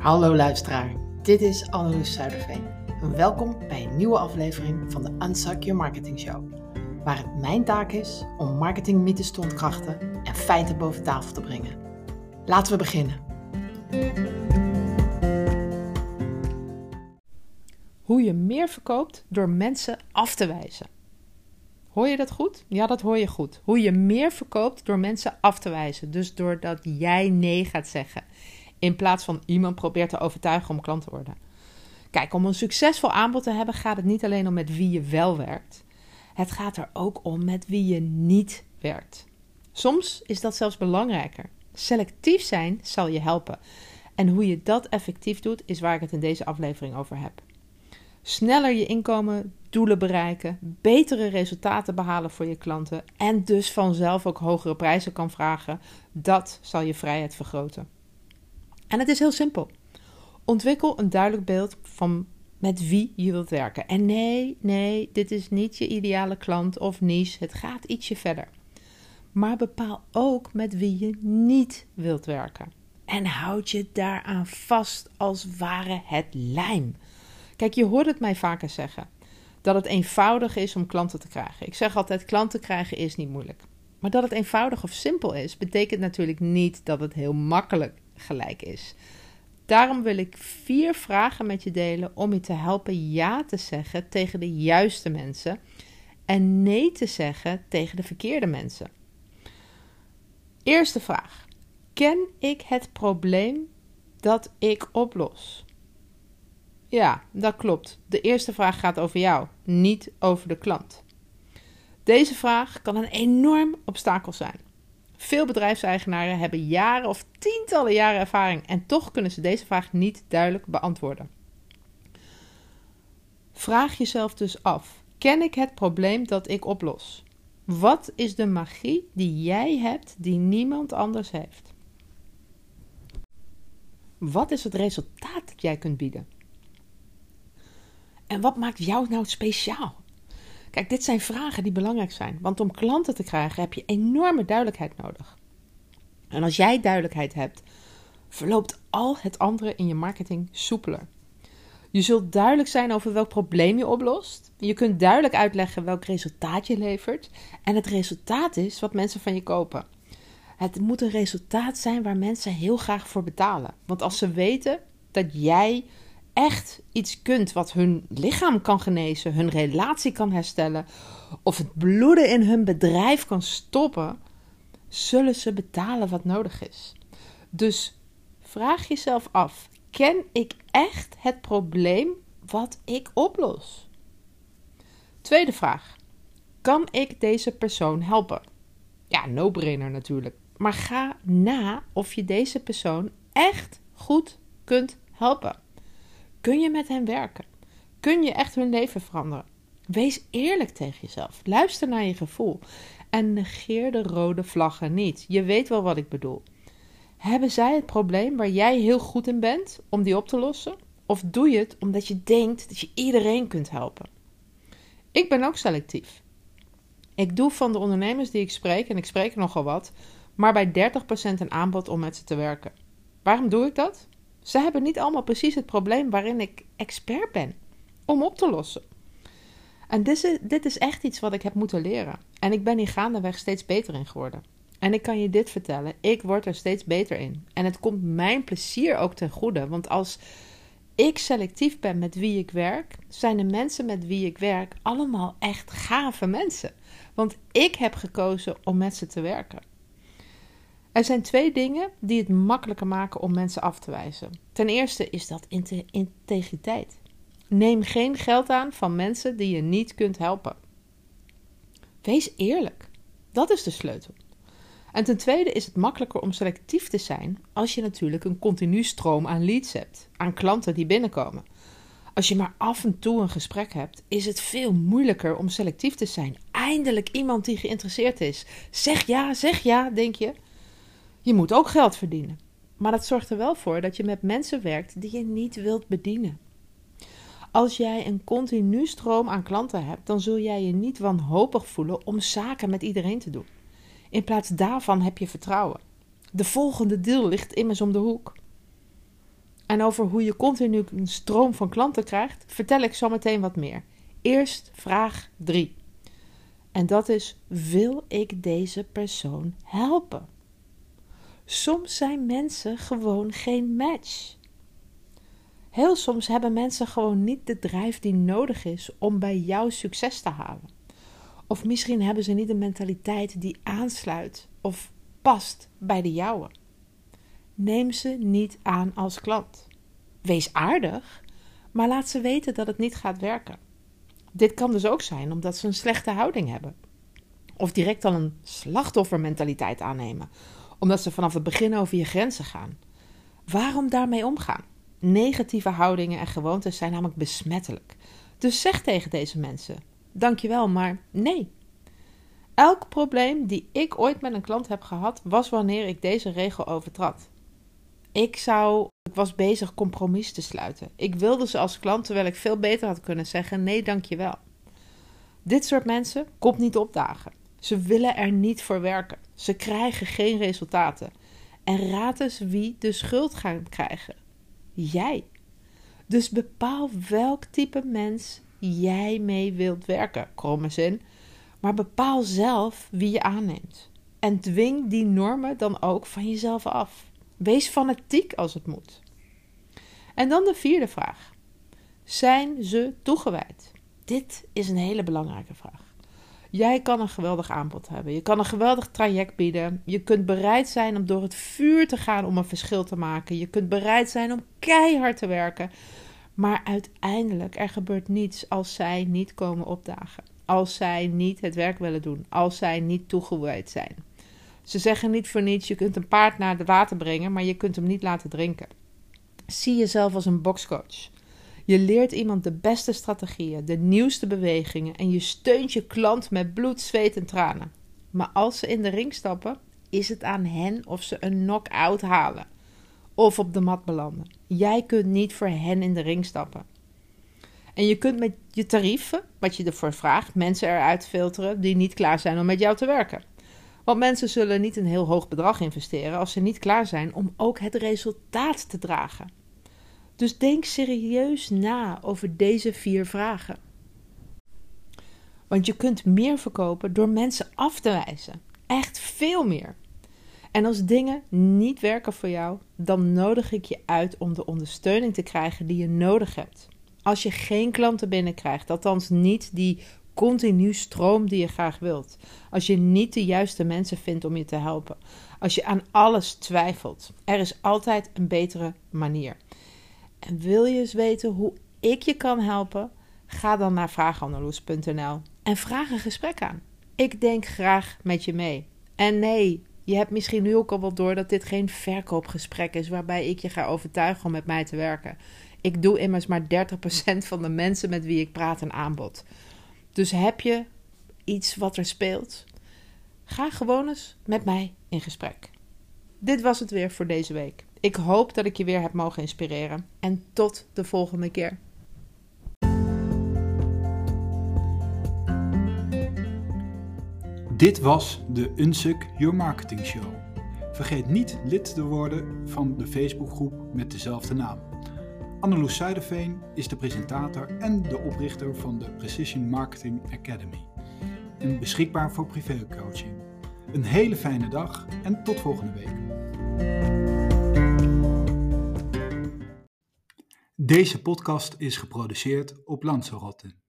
Hallo luisteraar, dit is Anneloes Zuiderveen. Welkom bij een nieuwe aflevering van de Unsuck Your Marketing Show. Waar het mijn taak is om marketingmythes te ontkrachten en feiten boven tafel te brengen. Laten we beginnen. Hoe je meer verkoopt door mensen af te wijzen. Hoor je dat goed? Ja, dat hoor je goed. Hoe je meer verkoopt door mensen af te wijzen. Dus doordat jij nee gaat zeggen. In plaats van iemand probeert te overtuigen om klant te worden. Kijk, om een succesvol aanbod te hebben gaat het niet alleen om met wie je wel werkt. Het gaat er ook om met wie je niet werkt. Soms is dat zelfs belangrijker. Selectief zijn zal je helpen. En hoe je dat effectief doet, is waar ik het in deze aflevering over heb. Sneller je inkomen, doelen bereiken, betere resultaten behalen voor je klanten en dus vanzelf ook hogere prijzen kan vragen, dat zal je vrijheid vergroten. En het is heel simpel. Ontwikkel een duidelijk beeld van met wie je wilt werken. En nee, nee, dit is niet je ideale klant of niche. Het gaat ietsje verder. Maar bepaal ook met wie je niet wilt werken. En houd je daaraan vast als ware het lijm. Kijk, je hoort het mij vaker zeggen. Dat het eenvoudig is om klanten te krijgen. Ik zeg altijd: klanten krijgen is niet moeilijk. Maar dat het eenvoudig of simpel is, betekent natuurlijk niet dat het heel makkelijk gelijk is. Daarom wil ik vier vragen met je delen om je te helpen ja te zeggen tegen de juiste mensen en nee te zeggen tegen de verkeerde mensen. Eerste vraag: Ken ik het probleem dat ik oplos? Ja, dat klopt. De eerste vraag gaat over jou, niet over de klant. Deze vraag kan een enorm obstakel zijn. Veel bedrijfseigenaren hebben jaren of tientallen jaren ervaring en toch kunnen ze deze vraag niet duidelijk beantwoorden. Vraag jezelf dus af: ken ik het probleem dat ik oplos? Wat is de magie die jij hebt die niemand anders heeft? Wat is het resultaat dat jij kunt bieden? En wat maakt jou nou speciaal? Kijk, dit zijn vragen die belangrijk zijn. Want om klanten te krijgen heb je enorme duidelijkheid nodig. En als jij duidelijkheid hebt, verloopt al het andere in je marketing soepeler. Je zult duidelijk zijn over welk probleem je oplost. Je kunt duidelijk uitleggen welk resultaat je levert. En het resultaat is wat mensen van je kopen. Het moet een resultaat zijn waar mensen heel graag voor betalen. Want als ze weten dat jij echt iets kunt wat hun lichaam kan genezen, hun relatie kan herstellen of het bloeden in hun bedrijf kan stoppen, zullen ze betalen wat nodig is. Dus vraag jezelf af: ken ik echt het probleem wat ik oplos? Tweede vraag: kan ik deze persoon helpen? Ja, no-brainer natuurlijk. Maar ga na of je deze persoon echt goed kunt helpen. Kun je met hen werken? Kun je echt hun leven veranderen? Wees eerlijk tegen jezelf. Luister naar je gevoel. En negeer de rode vlaggen niet. Je weet wel wat ik bedoel. Hebben zij het probleem waar jij heel goed in bent om die op te lossen? Of doe je het omdat je denkt dat je iedereen kunt helpen? Ik ben ook selectief. Ik doe van de ondernemers die ik spreek, en ik spreek nogal wat, maar bij 30% een aanbod om met ze te werken. Waarom doe ik dat? Ze hebben niet allemaal precies het probleem waarin ik expert ben om op te lossen. En dit is, dit is echt iets wat ik heb moeten leren. En ik ben hier gaandeweg steeds beter in geworden. En ik kan je dit vertellen: ik word er steeds beter in. En het komt mijn plezier ook ten goede. Want als ik selectief ben met wie ik werk, zijn de mensen met wie ik werk allemaal echt gave mensen. Want ik heb gekozen om met ze te werken. Er zijn twee dingen die het makkelijker maken om mensen af te wijzen. Ten eerste is dat integriteit. Neem geen geld aan van mensen die je niet kunt helpen. Wees eerlijk. Dat is de sleutel. En ten tweede is het makkelijker om selectief te zijn als je natuurlijk een continu stroom aan leads hebt, aan klanten die binnenkomen. Als je maar af en toe een gesprek hebt, is het veel moeilijker om selectief te zijn. Eindelijk iemand die geïnteresseerd is. Zeg ja, zeg ja, denk je. Je moet ook geld verdienen. Maar dat zorgt er wel voor dat je met mensen werkt die je niet wilt bedienen. Als jij een continu stroom aan klanten hebt, dan zul jij je niet wanhopig voelen om zaken met iedereen te doen. In plaats daarvan heb je vertrouwen. De volgende deal ligt immers om de hoek. En over hoe je continu een stroom van klanten krijgt, vertel ik zo meteen wat meer. Eerst vraag 3. En dat is: wil ik deze persoon helpen? Soms zijn mensen gewoon geen match. Heel soms hebben mensen gewoon niet de drijf die nodig is om bij jou succes te halen. Of misschien hebben ze niet een mentaliteit die aansluit of past bij de jouwe. Neem ze niet aan als klant. Wees aardig, maar laat ze weten dat het niet gaat werken. Dit kan dus ook zijn omdat ze een slechte houding hebben. Of direct al een slachtoffermentaliteit aannemen, omdat ze vanaf het begin over je grenzen gaan. Waarom daarmee omgaan? Negatieve houdingen en gewoontes zijn namelijk besmettelijk. Dus zeg tegen deze mensen: Dankjewel, maar nee. Elk probleem die ik ooit met een klant heb gehad, was wanneer ik deze regel overtrad. Ik zou, ik was bezig compromis te sluiten. Ik wilde ze als klant, terwijl ik veel beter had kunnen zeggen: nee, dankjewel. Dit soort mensen komt niet opdagen. Ze willen er niet voor werken. Ze krijgen geen resultaten. En raad eens wie de schuld gaat krijgen. Jij. Dus bepaal welk type mens jij mee wilt werken. Kromme zin. Maar bepaal zelf wie je aanneemt. En dwing die normen dan ook van jezelf af. Wees fanatiek als het moet. En dan de vierde vraag. Zijn ze toegewijd? Dit is een hele belangrijke vraag. Jij kan een geweldig aanbod hebben. Je kan een geweldig traject bieden. Je kunt bereid zijn om door het vuur te gaan om een verschil te maken. Je kunt bereid zijn om keihard te werken. Maar uiteindelijk, er gebeurt niets als zij niet komen opdagen. Als zij niet het werk willen doen. Als zij niet toegewijd zijn. Ze zeggen niet voor niets: je kunt een paard naar het water brengen, maar je kunt hem niet laten drinken. Zie jezelf als een boxcoach. Je leert iemand de beste strategieën, de nieuwste bewegingen en je steunt je klant met bloed, zweet en tranen. Maar als ze in de ring stappen, is het aan hen of ze een knock-out halen of op de mat belanden. Jij kunt niet voor hen in de ring stappen. En je kunt met je tarieven, wat je ervoor vraagt, mensen eruit filteren die niet klaar zijn om met jou te werken. Want mensen zullen niet een heel hoog bedrag investeren als ze niet klaar zijn om ook het resultaat te dragen. Dus denk serieus na over deze vier vragen. Want je kunt meer verkopen door mensen af te wijzen. Echt veel meer. En als dingen niet werken voor jou, dan nodig ik je uit om de ondersteuning te krijgen die je nodig hebt. Als je geen klanten binnenkrijgt, althans niet die continu stroom die je graag wilt. Als je niet de juiste mensen vindt om je te helpen. Als je aan alles twijfelt. Er is altijd een betere manier. En wil je eens weten hoe ik je kan helpen? Ga dan naar vraagandeloes.nl en vraag een gesprek aan. Ik denk graag met je mee. En nee, je hebt misschien nu ook al wel door dat dit geen verkoopgesprek is waarbij ik je ga overtuigen om met mij te werken. Ik doe immers maar 30% van de mensen met wie ik praat een aanbod. Dus heb je iets wat er speelt? Ga gewoon eens met mij in gesprek. Dit was het weer voor deze week. Ik hoop dat ik je weer heb mogen inspireren. En tot de volgende keer. Dit was de Unsuk Your Marketing Show. Vergeet niet lid te worden van de Facebookgroep met dezelfde naam. Anneloes Zuiderveen is de presentator en de oprichter van de Precision Marketing Academy. En beschikbaar voor privécoaching. Een hele fijne dag en tot volgende week. Deze podcast is geproduceerd op Lanzarote.